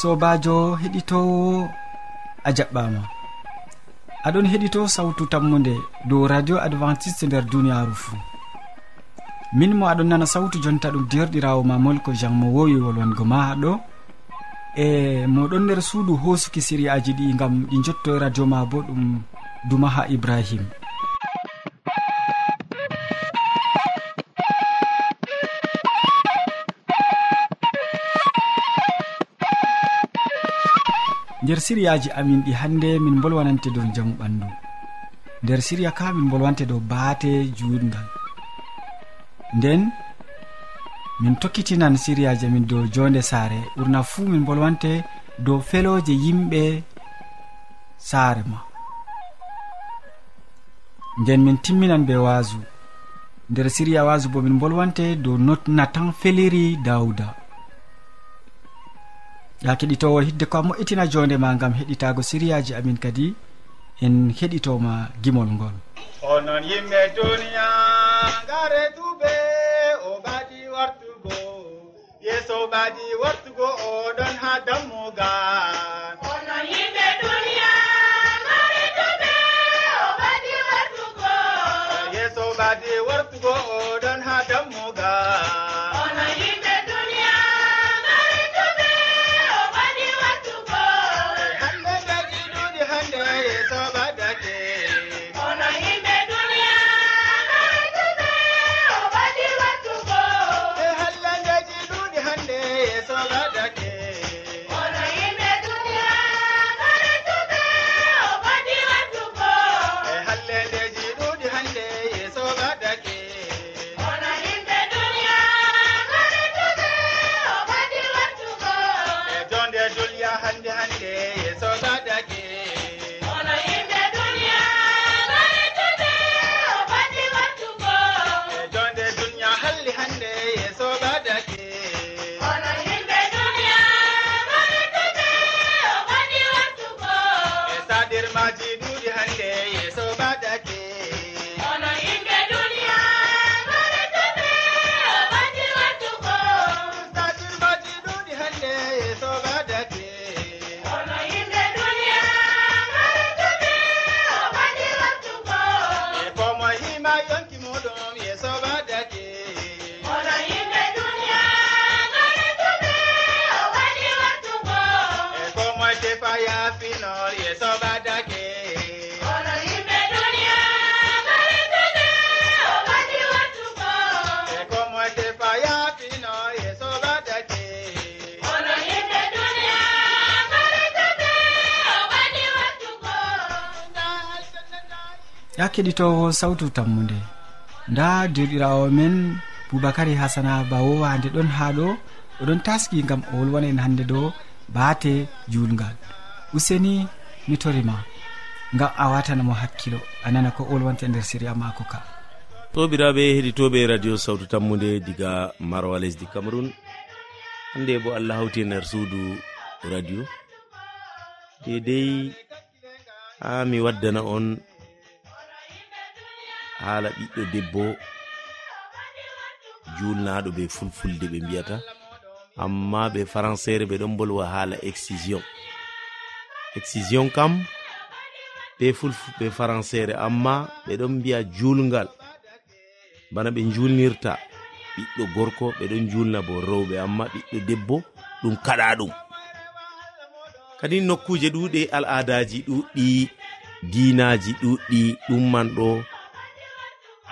sobajo heɗitowo a jaɓɓama. Aɗon heɗito sawtu tammude dow radio adventiste nder duniyaru fuu. Min mo aɗon nana sawtu jonta ɗum derɗirawo ma molko jean mo wowi wolwango ma ɗo. E moɗon nder suudu hosuki siriyaji ɗi gam ɗi jotto e radio ma bo ɗum dumaha ibrahima nder siriyaji amin ɗi hannde min bolwanante dow jamu ɓandu nder siriya ka min bolwante dow baate juutgal nden min tokkitinan siriyaji amin dow jonde saare. Ɓurna fuu min bolwante dow feloje yimɓe saare ma. Nden min timminan be waasu nder siriya waasu bo min bolwante dow natan feliri dawda ya keɗitowo hidde ko a moƴƴitina jonde ma gam heɗitago siriyaji amin kadi en heɗitoma gimol ngol. Onon yimɓe duniya ngare duɓe o ɓaɗi wartugo. Yeeso ɓaɗi wartugo oɗon ha dammugal. ya keɗitowo sawtu tammude nda derɗirawo men boubacary hasana bawowa nde ɗon ha ɗo. Oɗon taski gam o wolwana en hande ɗo baate julgal useni mi torima gam a watanamo hakkilo. A nana ko wolwante nder séria mako ka. Sobiraɓe heɗitoɓe radio sawtu tammude diga maroa lesdi cameron hande bo allah hawti e nder suudu radio. Dedei ha mi waddana on haala ɓiɗɗo debbo julnaɗo be fulfulde ɓe mbiyata. Amma ɓe françére ɓe ɗon bolwa haala excision. Excision kam be fulfu ɓe françére amma ɓe ɗon mbiya julgal bana ɓe julnirta ɓiɗɗo gorko ɓe ɗon julna bo rewɓe amma ɓiɗɗo debbo ɗum kaɗa ɗum. Kadi nokkuje ɗuɗe al'adaji ɗuɗɗi dinaji ɗuɗɗi ɗumman ɗo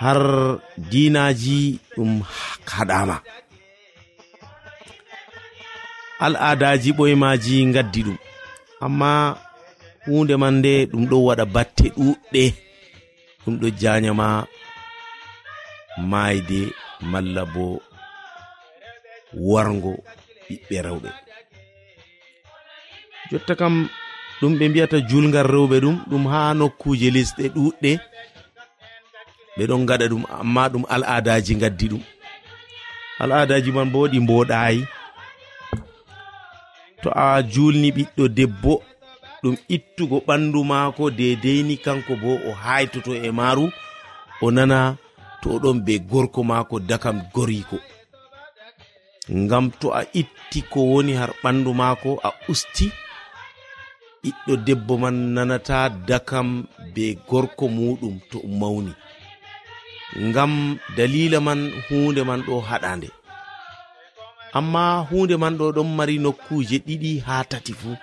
har dinaji ɗum haɗama al'adaji ɓoyemaji gaddi ɗum. Amma hunde man nde ɗum ɗo waɗa batte ɗuɗɗe ɗum ɗo janyama mayde malla bo wargo ɓiɓɓe rewɓe. Jotta kam ɗum ɓe mbiyata julgal rewɓe ɗum ɗum ha nokkuje lisɗe ɗuɗɗe ɓe ɗon gaɗa ɗum amma ɗum al adaji gaddi ɗum. Al adaji man bo ɗi mboɗayi to a julni ɓiɗɗo debbo ɗum ittugo ɓandu maako dedeini kanko bo o haytoto e maru o nana to oɗon be gorko maako dakam goriko ngam to a itti ko woni har ɓandu maako a usti ɓiɗɗo debbo man nanata dakam be gorko muɗum to mawni. ngam dalila man hunde man ɗo haɗande amma hunde man ɗo ɗon mari nokkuje ɗiɗi ha tati fuu.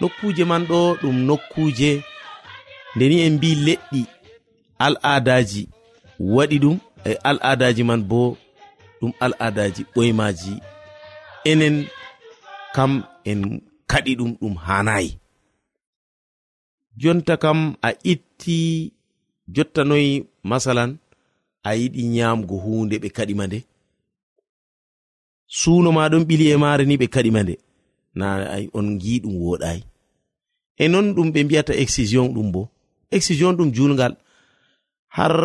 Nokkuje man ɗo ɗum nokkuje ndeni en mbi leɗɗi al'adaji waɗi ɗum e al'adaji man bo ɗum al'adaji ɓoymaji enen kam en kaɗi ɗum ɗum hanayi jonta kam a itti jottanoyi masalan a yiɗi nyamgo hunde ɓe kaɗima nde? Suno ma ɗon ɓili e mare ni ɓe kaɗima nde? Na on gi ɗum woɗayi e non ɗum ɓe mbiyata excision ɗum bo. Excision ɗum julgal har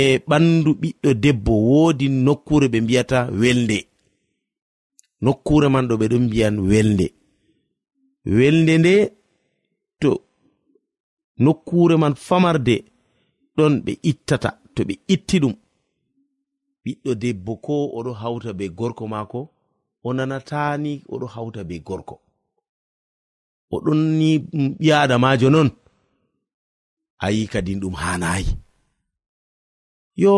e ɓandu ɓiɗɗo debbo woodi nokkure ɓe mbiyata welnde. Nokkure man ɗo ɓe ɗon mbiyan welnde. Welnde nde to nokkure man famarde ɗuɗɗon ɓe ittata to ɓe itti ɗum. Ɓiɗɗo debbo ko oɗo hawta be gorko maako o nanatani oɗo hawta be gorko. Oɗon ni ɓi adamajo non ayi kadin ɗum hanayi yo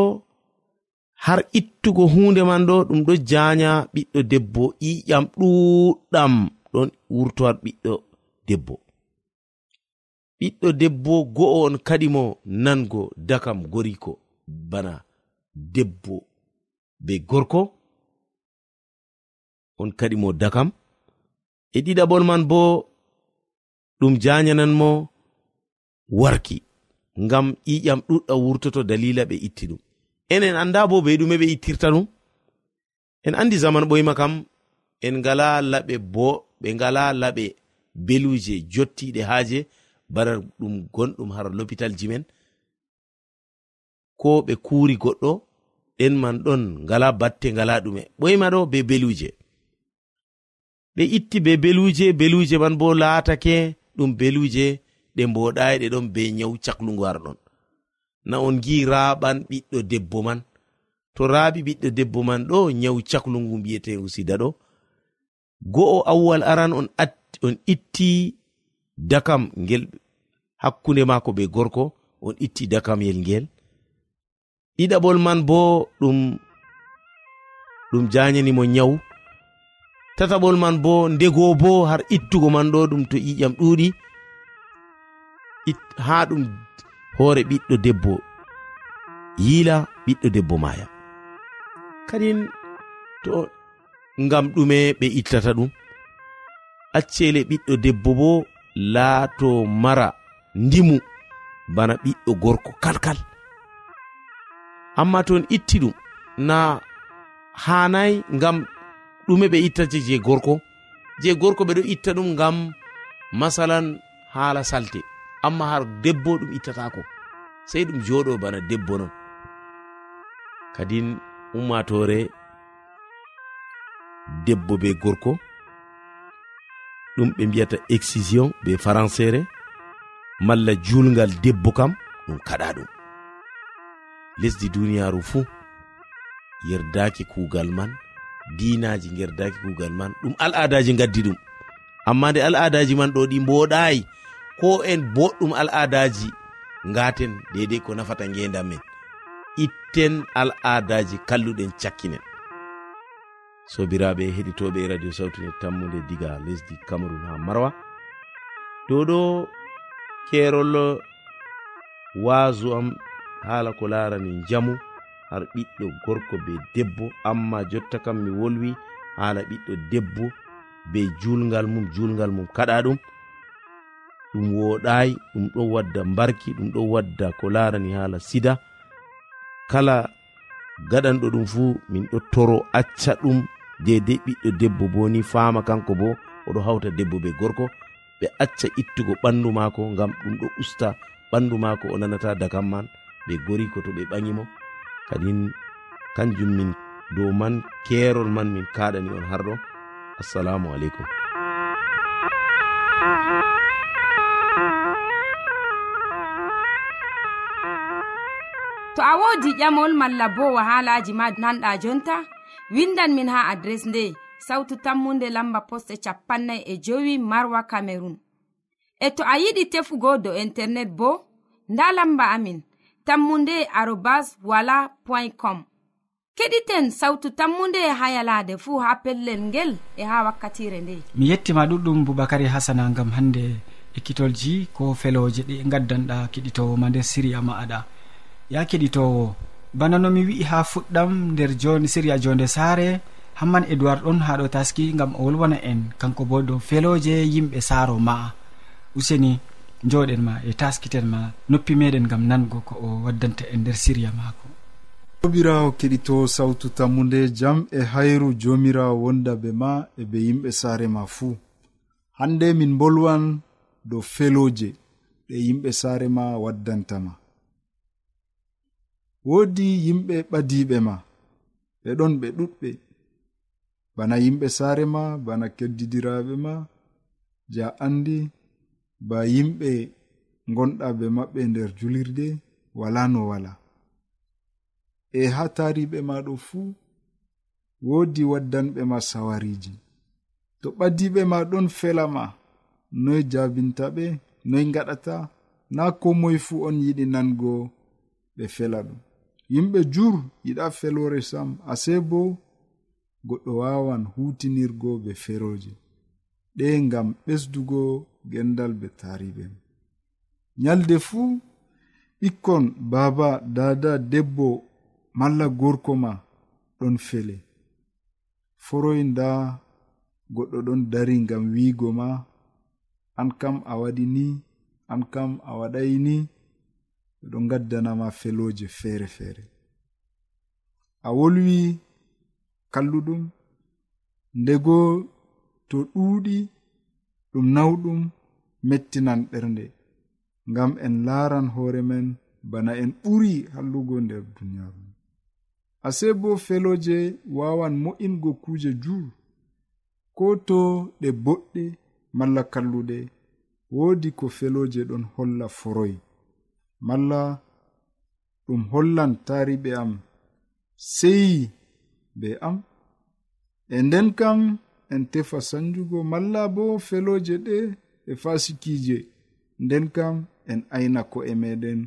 har ittugo hunde man ɗo ɗum ɗo janya ɓiɗɗo debbo ƴiƴam ɗuɗɗam ɗon wurtowa ɓiɗɗo debbo. ɓiɗɗo debbo go'o on kadi mo nango dakam goriko. Bana debbo be gorko on kadi mo dakam. E ɗiɗaɓon man bo ɗum janyanan mo warki ngam ƴiƴam ɗuɗɗa wurtoto dalila ɓe itti ɗum. Enen anda bo be ɗume ɓe ittirta ɗum. En andi zaman ɓoyma kam en ngala laɓe bo ɓe ngala laɓe beluje jottiɗe haaje. bara ɗum gonɗum har lopitalji men. Ko ɓe kuuri goɗɗo ɗen man ɗon ngala batte ngala ɗume. Ɓoyma ɗo be beluje. Ɓe itti be beluje beluje man bo laatake ɗum beluje ɗe mboɗayi ɗe ɗon be nyawu caklugo har ɗon. Na on gi raɓan ɓiɗɗo debbo man. To raɓi ɓiɗɗo debbo man ɗo nyawu caklugu mbiyetegu sida ɗo. Go'o awwal aran on, on itti dakam ngel hakkunde maako be gorko on itti dakamyel ngel. Ɗiɗaɓol man bo ɗum ɗum janyanimo nyawu tataɓol man bo ndego bo har ittugo man ɗo ɗum to ƴiƴam ɗuuɗi. Ha ɗum hoore ɓiɗɗo debbo yiila ɓiɗɗo debbo maya kadin to ngam ɗume ɓe ittata ɗum. Accele ɓiɗɗo debbo bo laato mara ndimu bana ɓiɗɗo gorko kalkal. Amma to en itti ɗum na hanayi ngam ɗume ɓe ittata je gorko. Je gorko ɓeɗo itta ɗum ngam masalan haala salte. Amma har debbo ɗum ittatako sei ɗum joɗo bana debbo non. Kadin ummatore debbo be gorko ɗum ɓe mbiyata excision be françére malla julgal debbo kam ɗum kaɗa ɗum. Lesdi duniyaru fuu yerdaki kuugal man dinaji gerdaki kuugal man ɗum al'adaji gaddi ɗum. Amma nde al'adaji man ɗo ɗi mboɗayi ko en boɗɗum al'adaji ngaten dedei ko nafata ngendam men. Itten al'adaji kalluɗen cakkinen. sobiraɓe heɗitoɓe radio sawtune tammude diga lesdi cameron ha marwa. Dow ɗo kerol waasu am haala ko larani jamu har ɓiɗɗo gorko be debbo amma jotta kam mi wolwi haala ɓiɗɗo debbo be julgal mum julgal mum kaɗa ɗum. Ɗum woɗayi ɗum ɗo wadda mbarki ɗum ɗo wadda ko larani haala sida. Kala gaɗanɗo ɗum fuu min ɗo toro acca ɗum dedei ɓiɗɗo debbo bo ni faama kanko bo oɗo hawta debbo be gorko ɓe acca ittugo ɓandu maako ngam ɗum ɗo usta ɓandu maako o nanata dakam man ɓe gori ko to ɓe ɓaŋimo kadin kanjum min dow man keerol man min kaɗani on har ɗo assalamu aleykum to a woodi ƴamol malla bo wahalaji ma nanɗa jonta? windan min ha adres nde sautu tammunde lamba poste capannay e jowi marwa camerun e to a yiɗi tefugo do internet bo nda lamba amin tammunde arobas wala point com. Keɗiten sautu tammunde ha yalade fuu ha pellel ngel e ha wakkatire nde. Mi yettima ɗuɗɗum boubacary hasana gam hande ekkitolji ko feloje ɗi gaddanɗa keɗitowo ma nder siriya ma aɗa. Ya keɗitowo bana nomi wi'i ha fuɗɗam nder joni siriya jonde saare. Hamman edoird on haɗo taski gam o wolwana en. Kanko bo dow feloje yimɓe saaro ma'a. Useni joɗen ma e taskiten ma noppi meɗen gam nango ko o waddanta en nder siriya maako. Jomirawo keɗito sawtu tammude jam e hayru jomirawo wonda be ma e be yimɓe saare ma fuu. Hande min bolwan dow feloje ɗe yimɓe saare ma waddantama woodi yimɓe ɓadiɓe ma ɓe ɗon ɓe ɗuɗɓe. Bana yimɓe saare ma bana keddidiraɓe ma je a andi ba yimɓe gonɗa be maɓɓe nder julirde wala no wala. E ha taariɓe maɗo fuu woodi waddanɓe ma sawariji to ɓaddiɓe ma ɗon fela ma noy jabinta ɓe noy gaɗata na ko moye fuu on yiɗi nango ɓe fela ɗum. yimɓe jur yiɗa felore sam ase bo goɗɗo wawan hutinirgo be feroje. Ɗe ngam ɓesdugo gendal be tariɓe nyalde fuu ɓikkon baba dada debbo malla gorko ma ɗon fele. Foroy nda goɗɗo ɗon dari ngam wiigo ma. An kam a waɗi ni an kam a waɗay ni. ɓe gaddanama feloje feere feere. A wolwi kalluɗum ndego to ɗuuɗi ɗum nawɗum mettinan ɓernde ngam en laaran hoore men bana en ɓuri hallugo nder duniyaaru ase bo feloje wawan mo'ingo kuuje juu ko to ɗe boɗɗe malla kalluɗe woodi ko feloje ɗon holla foroy malla ɗum hollan tariɓe am seyi be am. E nden kam en tefa sanjugo malla bo feloje ɗe e fasikije. Nden kam en ayna ko'e meɗen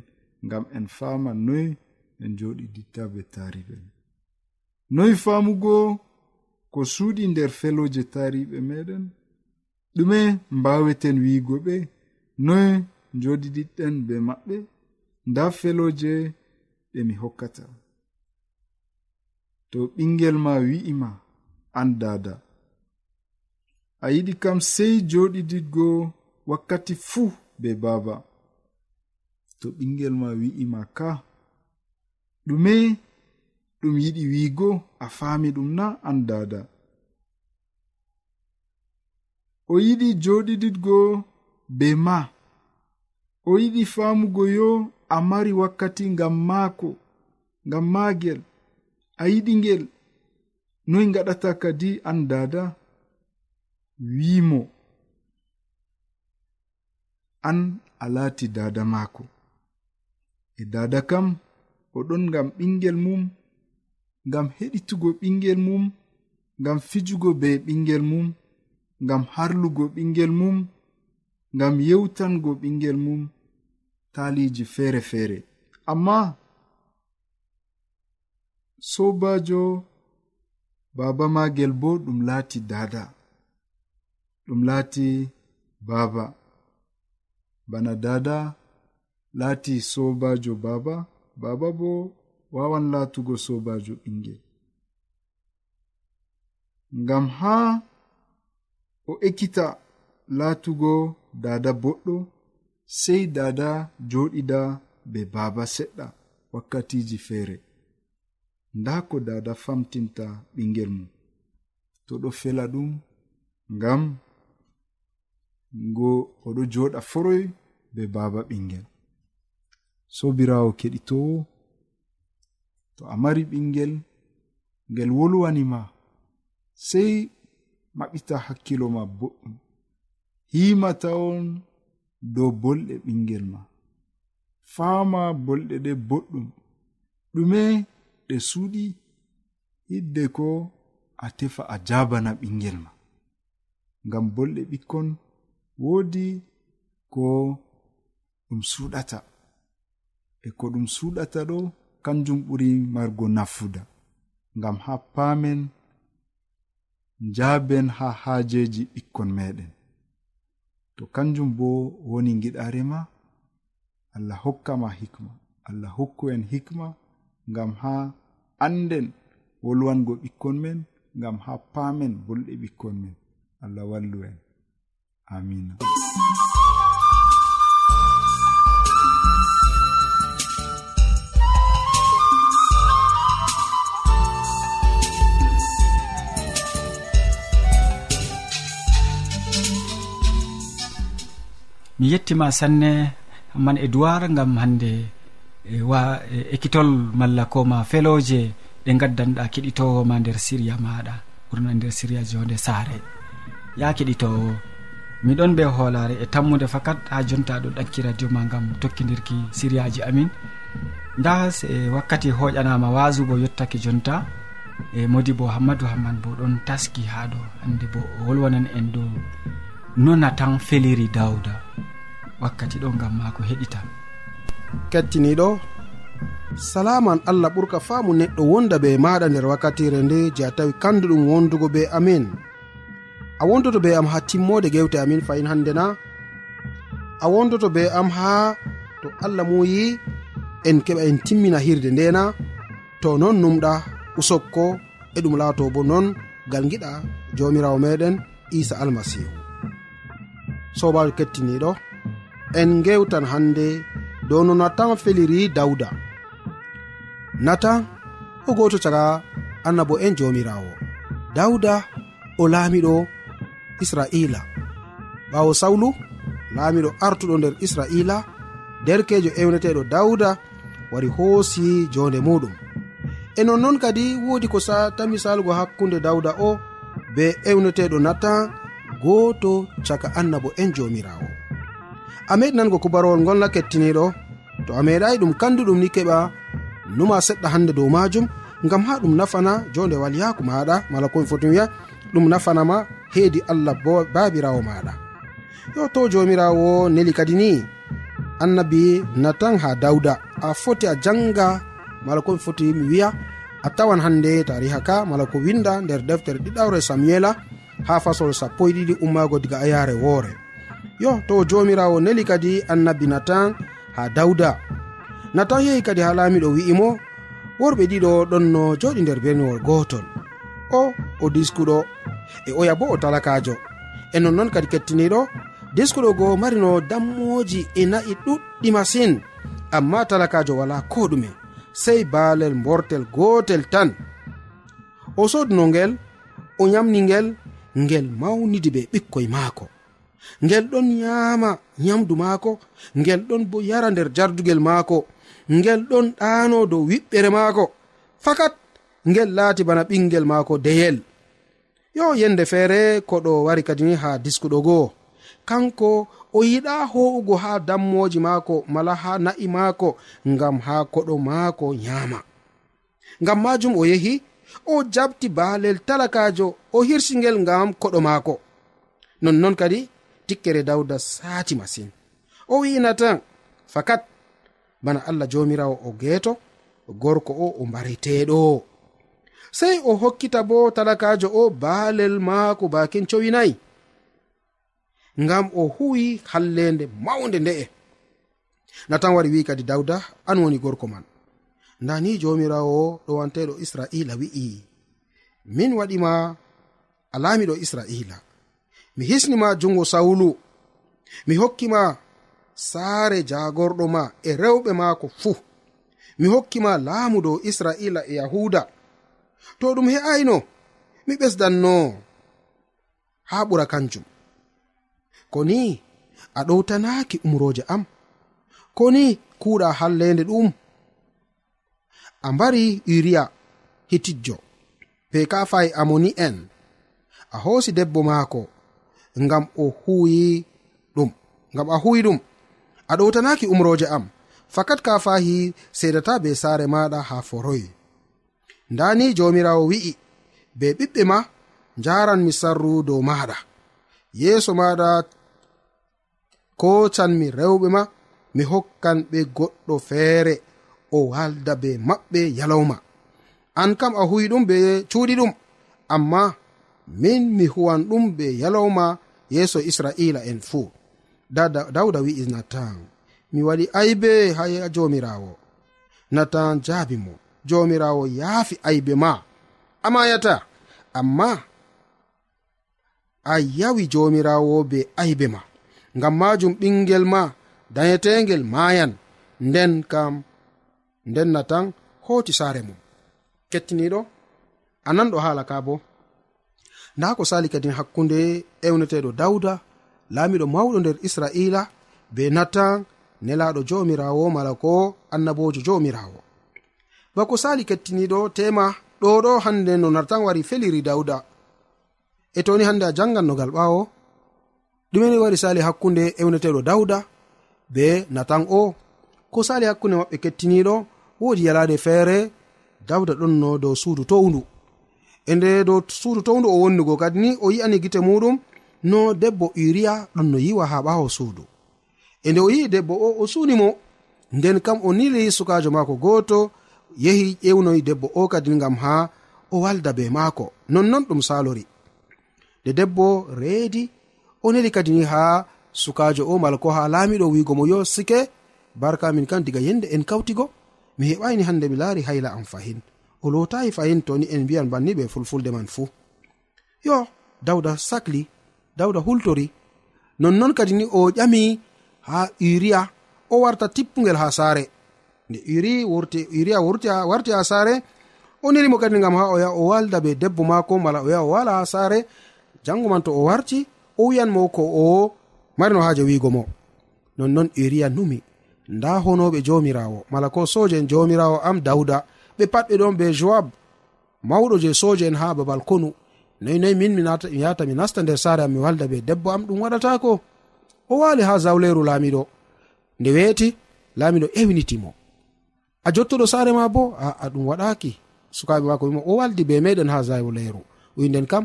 ngam en faama noy en joɗi ditta be tariɓe noy faamugo ko suuɗi nder feloje tariɓe meɗen. Ɗume mbaweten wiigo ɓe noy joɗiɗiɗɗen be maɓɓe. nda feloje ɗe mi hokkata. To ɓingel ma wi'ima an dada a yiɗi kam sey joɗididgo wakkati fuu be baba. To ɓingel ma wi'ima ka ɗume ɗum yiɗi wiigo a faami ɗum na an dada o yiɗi joɗiɗiɗgo be ma. O yiɗi faamugo yo a mari wakkati ngam maako ngam maagel a yiɗi ngel. Noy gaɗata kadi an dada wiimo. An a laati dada maako. E dada kam o ɗon ngam ɓingel mum ngam heɗitugo ɓingel mum ngam fijugo be ɓingel mum ngam harlugo ɓingel mum ngam yewtango ɓingel mum. taliji feere feere amma sobajo baba magel bo ɗum laati dada ɗum laati baba bana dada laati sobajo baba baba bo wawan laatugo sobajo ɓingel ngam ha o ekkita laatugo dada boɗɗo sei dada joɗida be baba seɗɗa wakkatiji feere nda ko dada famtinta ɓingel mum. To ɗo fela ɗum ngam ngo oɗo joɗa foroy be baba ɓingel. Sobirawo keɗitowo to a mari ɓingel ngel wolwanima sei maɓita hakkilo ma boɗɗum. Himata on dow bolɗe ɓingel ma. Faama bolɗe ɗe boɗɗum. Ɗume ɗe suuɗi hidde ko a tefa a jabana ɓingel ma. Ngam bolɗe ɓikkon woodi ko ɗum suuɗata. E ko ɗum suuɗata ɗo kanjum ɓuri margo nafuda ngam ha paamen njaaben ha haajeji ɓikkon meɗen to kanjum bo woni giɗarema allah hokkama hikma. Allah hokku en hikma ngam ha anden wolwango ɓikkon men ngam ha paamen bolɗe ɓikkon men. Allah wallu en amina mi yettima sanne man e duwar gam hande e wa ekkitol malla koma feloje ɗe gaddanɗa keɗitowo ma nder siriya maɗa ɓurna nder siriya jonde saare. Ya keɗitowo miɗon ɓe hoolare e tammude fakat ha jonta ɗo ɗakki radio ma gam tokkidirki siriyaji amin. Nda e wakkati hoƴanama wasu bo yettake jonta e modi bo hammadou hamman bo ɗon taski ha ɗo hande bo o wolwanan en dow no natan feliri dawda wakkati ɗo gam mako heɗita kettiniɗo salaman allah ɓurka faamu neɗɗo wonda be maɗa nder wakkatire nde je a tawi kanduɗum wondugo be amin. A wondoto be am ha timmode gewte amin fayin hande na. A wondoto be am ha to allah muyi en keɓa en timmina hirde ndena to non numɗa usokko e ɗum laato bo non gal giɗa jamirawo meɗen isa almasihu. sobajo kettiniɗo. En gewtan hande dow no natan feliri dawda natan o goto caga annabo en jomirawo. Dawda o laamiɗo israila. Ɓawo sawlu laamiɗo artuɗo nder israila. Derkejo ewneteɗo dawda wari hoosi jonde muɗum. E nonnon kadi woodi ko satami salgo hakkunde dawda o be ewneteɗo natan gooto caka annabo en jomirawo. A meɗinango kubarowol ngolna kettiniɗo to a meeɗayi ɗum kanduɗum ni keɓa numa seɗɗa hannde dow majum ngam ha ɗum nafana jonde yaaku maɗa mala komi foti wiya ɗum nafanama heedi allah baabirawo maɗa. Yo to jomirawo neli kadi ni annabi natan ha dawda a foti a janga mala komi foti mi wiya a tawan hande tariha ka mala ko winda nder deftere ɗiɗawre samuela ha fasol sappo e ɗiɗi ummago diga ayare woore. Yo to jomirawo neli kadi annabi natan ha dawda natan yehi kadi ha laamiɗo wi'imo worɓe ɗiɗo ɗon no joɗi nder berniwol gotol o o diskuɗo e oya bo o talakajo e nonnoon kadi kettiniɗo diskuɗo goo marino dammoji e na'i ɗuɗɗi masin. Amma talakajo wala ko ɗume sey baalel mbortel gotel tan. O soduno ngel o yamni ngel ngel mawnidi be ɓikkoy maako. Ngel ɗon nyaama nyamdu maako ngel ɗon bo yara nder jardugel maako ngel ɗon ɗaano dow wiɓɓere maako. Fakat ngel laati bana ɓingel maako deyel. Yo yende feere koɗo wari kadi ni ha diskuɗo goo. Kanko o yiɗa ho'ugo ha dammoji maako mala ha na'i maako ngam ha koɗo maako nyaama. Ngam majum o yehi o jabti baalel talakajo o hirsingel ngam koɗo maako. Nonnon kadi tikkere dawda saati masin. O winatan fakat bana allah jomirawo o geeto gorko o o mbariteɗo sey o hokkita bo talakajo o baalel maako bakin cowinayi ngam o huwi hallende mawnde nde'e. Natan wari wi kadi dawda an woni gorko man. ndani jomirawo ɗowanteɗo israila wi'i. Min waɗima alamiɗo israila. Mi hisnima jungo sawulu. Mi hokkima saare jagorɗo ma e rewɓe maako fuu. Mi hokkima laamu dow israila e yahuda to ɗum he'ayno mi ɓesdanno haa ɓura kanjum. Ko ni a ɗowtanaaki umroje am? Ko ni kuuɗa hallende ɗum? a mbari uriya hitijjo be kafai amoni en. A hoosi debbo maako ngam o huwi ɗum ngam a huwi ɗum. A ɗowtanaki umroje am fakat ka fahi sedata be saare maɗa ha foroyi ndani jomirawo wi'i be ɓiɓɓe ma njaran mi sarru dow maɗa yeeso maɗa ko canmi rewɓe ma mi hokkan ɓe goɗɗo feere. o walda be maɓɓe yalawma. An kam a huwi ɗum be cuuɗi ɗum amma min mi huwan ɗum be yalawma yeeso israila en fuu. Dawda wi'i natan mi waɗi aybe ha jomirawo natan jaabi mo jomirawo yaafi aybe ma amayata amma a yawi jomirawo be aybe ma. Ngam majum ɓingel ma dayetegel mayan nden kam nden na tan hooti saare mum. Kettiniɗo a nanɗo haala ka bo nda ko sali kadi hakkunde ewneteɗo dawda laamiɗo mawɗo nder israila be natan nelaɗo jomirawo mala ko annabojo jomirawo bako sali kettiniɗo tema ɗo ɗo hande no nartan wari feliri dawda e toni hande a jangannogal ɓawo ɗumeni wari sali hakkunde ewneteɗo dawda be natan o. Ko sali hakkunde maɓɓe kettiniɗo wodi yalade feere dawda ɗon no dow suudu towndu. E nde dow suudu towndu o wonnugo kadi ni o yi'ani gite muɗum no debbo uriya ɗon no yiwa ha ɓawo suudu. E nde o yi'i debbo o o suunimo nden kam o nili sukajo maako gooto yehi ƴewnoyi debbo o kadi ngam ha o walda be maako. Nonnon ɗum salori nde debbo reedi o neli kadi ni ha sukajo o mala ko ha laamiɗo wiigo mo yo sike barka min kan diga yende en kawtigo. mi heɓani hande mi laari hayla am fahin. O lotayi fahin toni en mbiyan banni ɓe fulfulde man fuu. Yo dawda sakli dawda hultori nonnon kadi ni o ƴami ha uriya o warta tippugel ha saare. Nde uri wurti uriya wurti warti ha saare o nirimo kadi gam ha o yaha o walda be debbo maako mala o yaha o wala ha saare jango man to o warti o wiyanmo ko o marino haaje wiigo mo. Nonnon uriya numi. nda honoɓe jomirawo mala ko soje en jomirawo am dawda ɓe pat ɓe ɗon be joab mawɗo je soje en ha babal konu. Noyi noyi min mi yata mi nasta nder saare am mi walda be debbo am ɗum waɗatako. O wali ha zawleru laamiɗo. Nde weeti laamiɗo ewnitimo. A jottoɗo saare ma bo aa ɗum waɗaki. Sukaɓe mako wimo o waldi be meɗen ha zawleru. Winden kam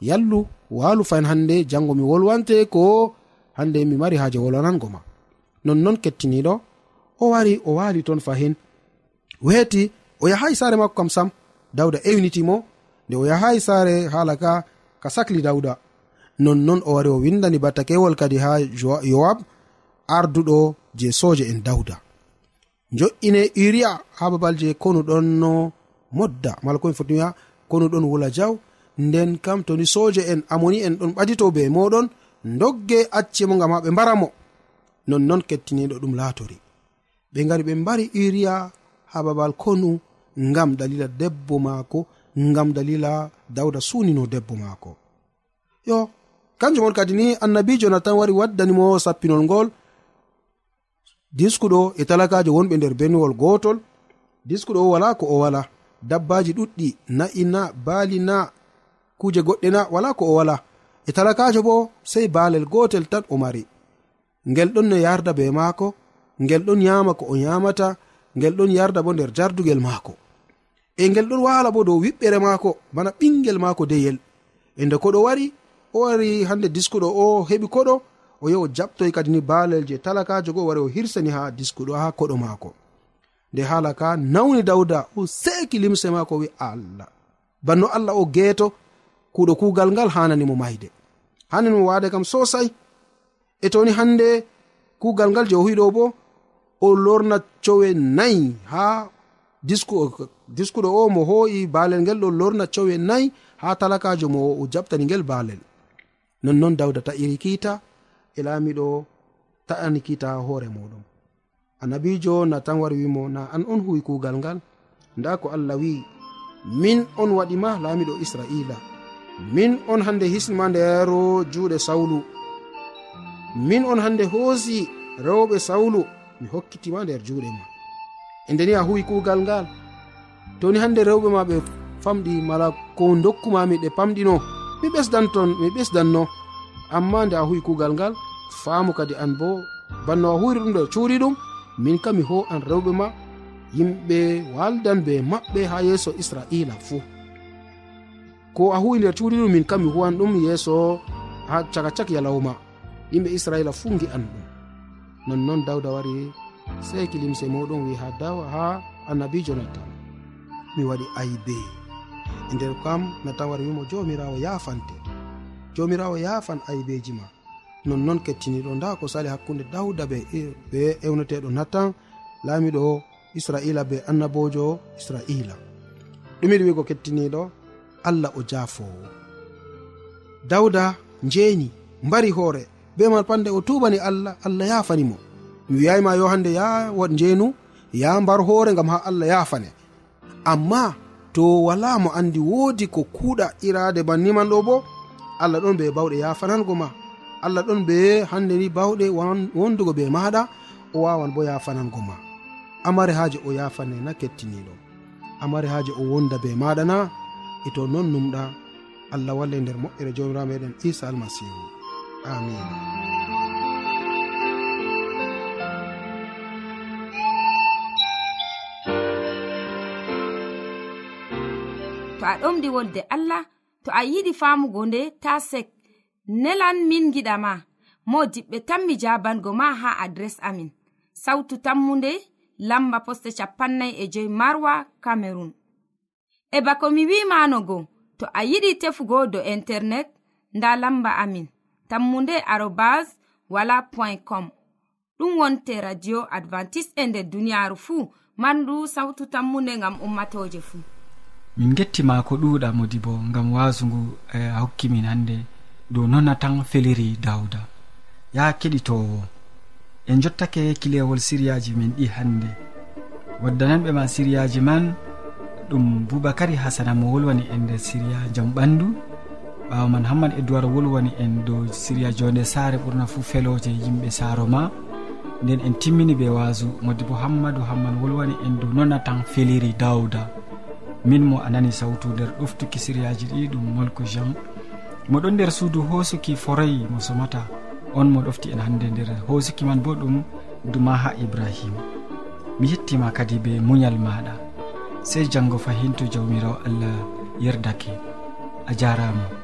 yallu walu fayin hande jango mi wolwante ko hande mi mari haaje wolwanango ma. nonnon kettiniɗo o wari o wali ton fahin. Weeti o yahayi saare makko kam sam dawda ewnitimo nde o yahayi saare haala ka ka sakli dawda nonnon o wari o windani battakewol kadi ha yowab arduɗo je soje en dawda jo'ine uriya ha babal je konu ɗon no modda mala komi foti wiya konu ɗon wula jaw nden kam toni soje en amoni en ɗon ɓadito be moɗon dogge acce mo gam ha ɓe mbaramo nonnon kettiniɗo ɗum laatori. Ɓe gari ɓe mbari iriya ha babal konu ngam dalila debbo maako ngam dalila dawda sunino debbo maako. Yo kanjum on kadi ni annabijo natan wari waddanimo sappinol ngol diskuɗo e talakajo wonɓe nder benwol gotol diskuɗo o wala ko o wala. Dabbaji ɗuɗɗi na'i na baali na kuje goɗɗe na wala ko o wala. E talakajo bo sei baalel gotel tan o mari. ngel ɗon no yarda be maako ngel ɗon yama ko o yamata ngel ɗon yarda bo nder jardugel maako. E ngel ɗon wala bo dow wiɓɓere maako bana ɓingel maako deyel. E nde koɗo wari o wari hande diskuɗo o heɓi koɗo o yahi o jaɓtoy kadi ni baalel je talakajo go wari o hirsani ha diskuɗo ha koɗo maako. Nde hala ka nawni dawda o seki limse maako wi allah. Banno allah o geeto kuɗo kugal ngal hananimo mayde. Hananimo wade kam sosai e toni hande kugal ngal je o huwiɗo bo o lorna cowe nayi ha diskuɗo o mo ho'i baalel ngel ɗo lorna cowe nayi ha talakajo mo o jaɓtani ngel baalel. Nonnon dawda ta'iri kiita e laamiɗo ta'ani kiita ha hoore muɗum annabijo na tan wari wimo na an on huwi kugal ngal. Nda ko allah wi min on waɗima laamiɗo israila. Min on hande hisnima nder juuɗe sawlu. min on hande hoosi rewɓe sawlu mi hokkitima nder juuɗe ma. E ndeni a huwi kuugal ngal toni hande rewɓe ma ɓe famɗi mala ko dokkumami ɗe pamɗino mi ɓesdanton mi ɓesdanno. Amma nde a huwi kuugal ngal faamu kadi an bo banno a huwiri ɗum nder cuuri ɗum min kam mi ho an rewɓe ma yimɓe waldan be maɓɓe ha yeeso israila fuu. Ko a huwi nder cuuri ɗum min kam mi huwan ɗum yeeso ha caka cak yalawma yimɓe israila fuu gi'an ɗum nonnoon dawda wari seki limse muɗum wi ha dawa ha annabijo natan mi waɗi aybe. E nder kam natan wari wimo jomirawo yafante jomirawo yafan aybeji ma. Nonnoon kettiniɗo nda ko sali hakkunde dawda be e, be ewneteɗo natan laamiɗo israila be annabojo israila. Ɗumiɗi wigo kettiniɗo allah o jafowo dawda njeni mbari hoore. be man pande o tubani allah allah yafanimo mi wiyayima yo hande ya njeenu ya mbar hoore gam ha allah yafane amma to wala mo andi woodi ko kuuɗa irade banniman ɗo bo allah ɗon be bawɗe yafanango ma. Allah ɗon be hande ni bawɗe wondugo be maɗa o wawan bo yafanango ma. Amari haaji o yafane na kettiniɗo. Amari haaji o wonda be maɗa na e to non numɗa allah walle nder moƴƴere jomirameɗen isa almasihu. amin. To a ɗomɗi wolde allah to a yiɗi famugo nde ta sek nelan min giɗama mo diɓɓe tan mi jabango ma ha adres amin. Sautu tammunde lamba poste capannay e joyi marwa camerun e bako mi wimanogo to a yiɗi tefugo do internet nda lamba amin. tammunde arobas wala point com. Ɗum wonte radio advantice e nder duniyaaru fuu mandu sawtu tammunde ngam ummatoje fuu. Min gettima ko ɗuuɗa modi bo ngam wasungu ngu e, a hokkimin hannde dow non tan feliri dawda ya keɗitowo en jottake kilewol siriyaji min ɗi hannde. Waddananɓe ma siriyaji man ɗum boubacary hasana mo wolwani en nder siriya jaam ɓandu ɓawa man hamman e wolwani en dow siriya jonde saare ɓurna fu feloje yimɓe saaro ma. Nden en timmini be wasu modi bo hammadou hamman wolwani en dow nona tan feliri dawda min mo a nani sawtu nder ɗoftuki siriyaji ɗi ɗum molko jean. Moɗon nder suudu hosuki forayi mo somata. On mo ɗofti en hande nder hosuki man bo ɗum duma ha ibrahima mi yettima kadi be muñal maɗa sey janggo fahin to jawmirawo allah yerdake. A jarama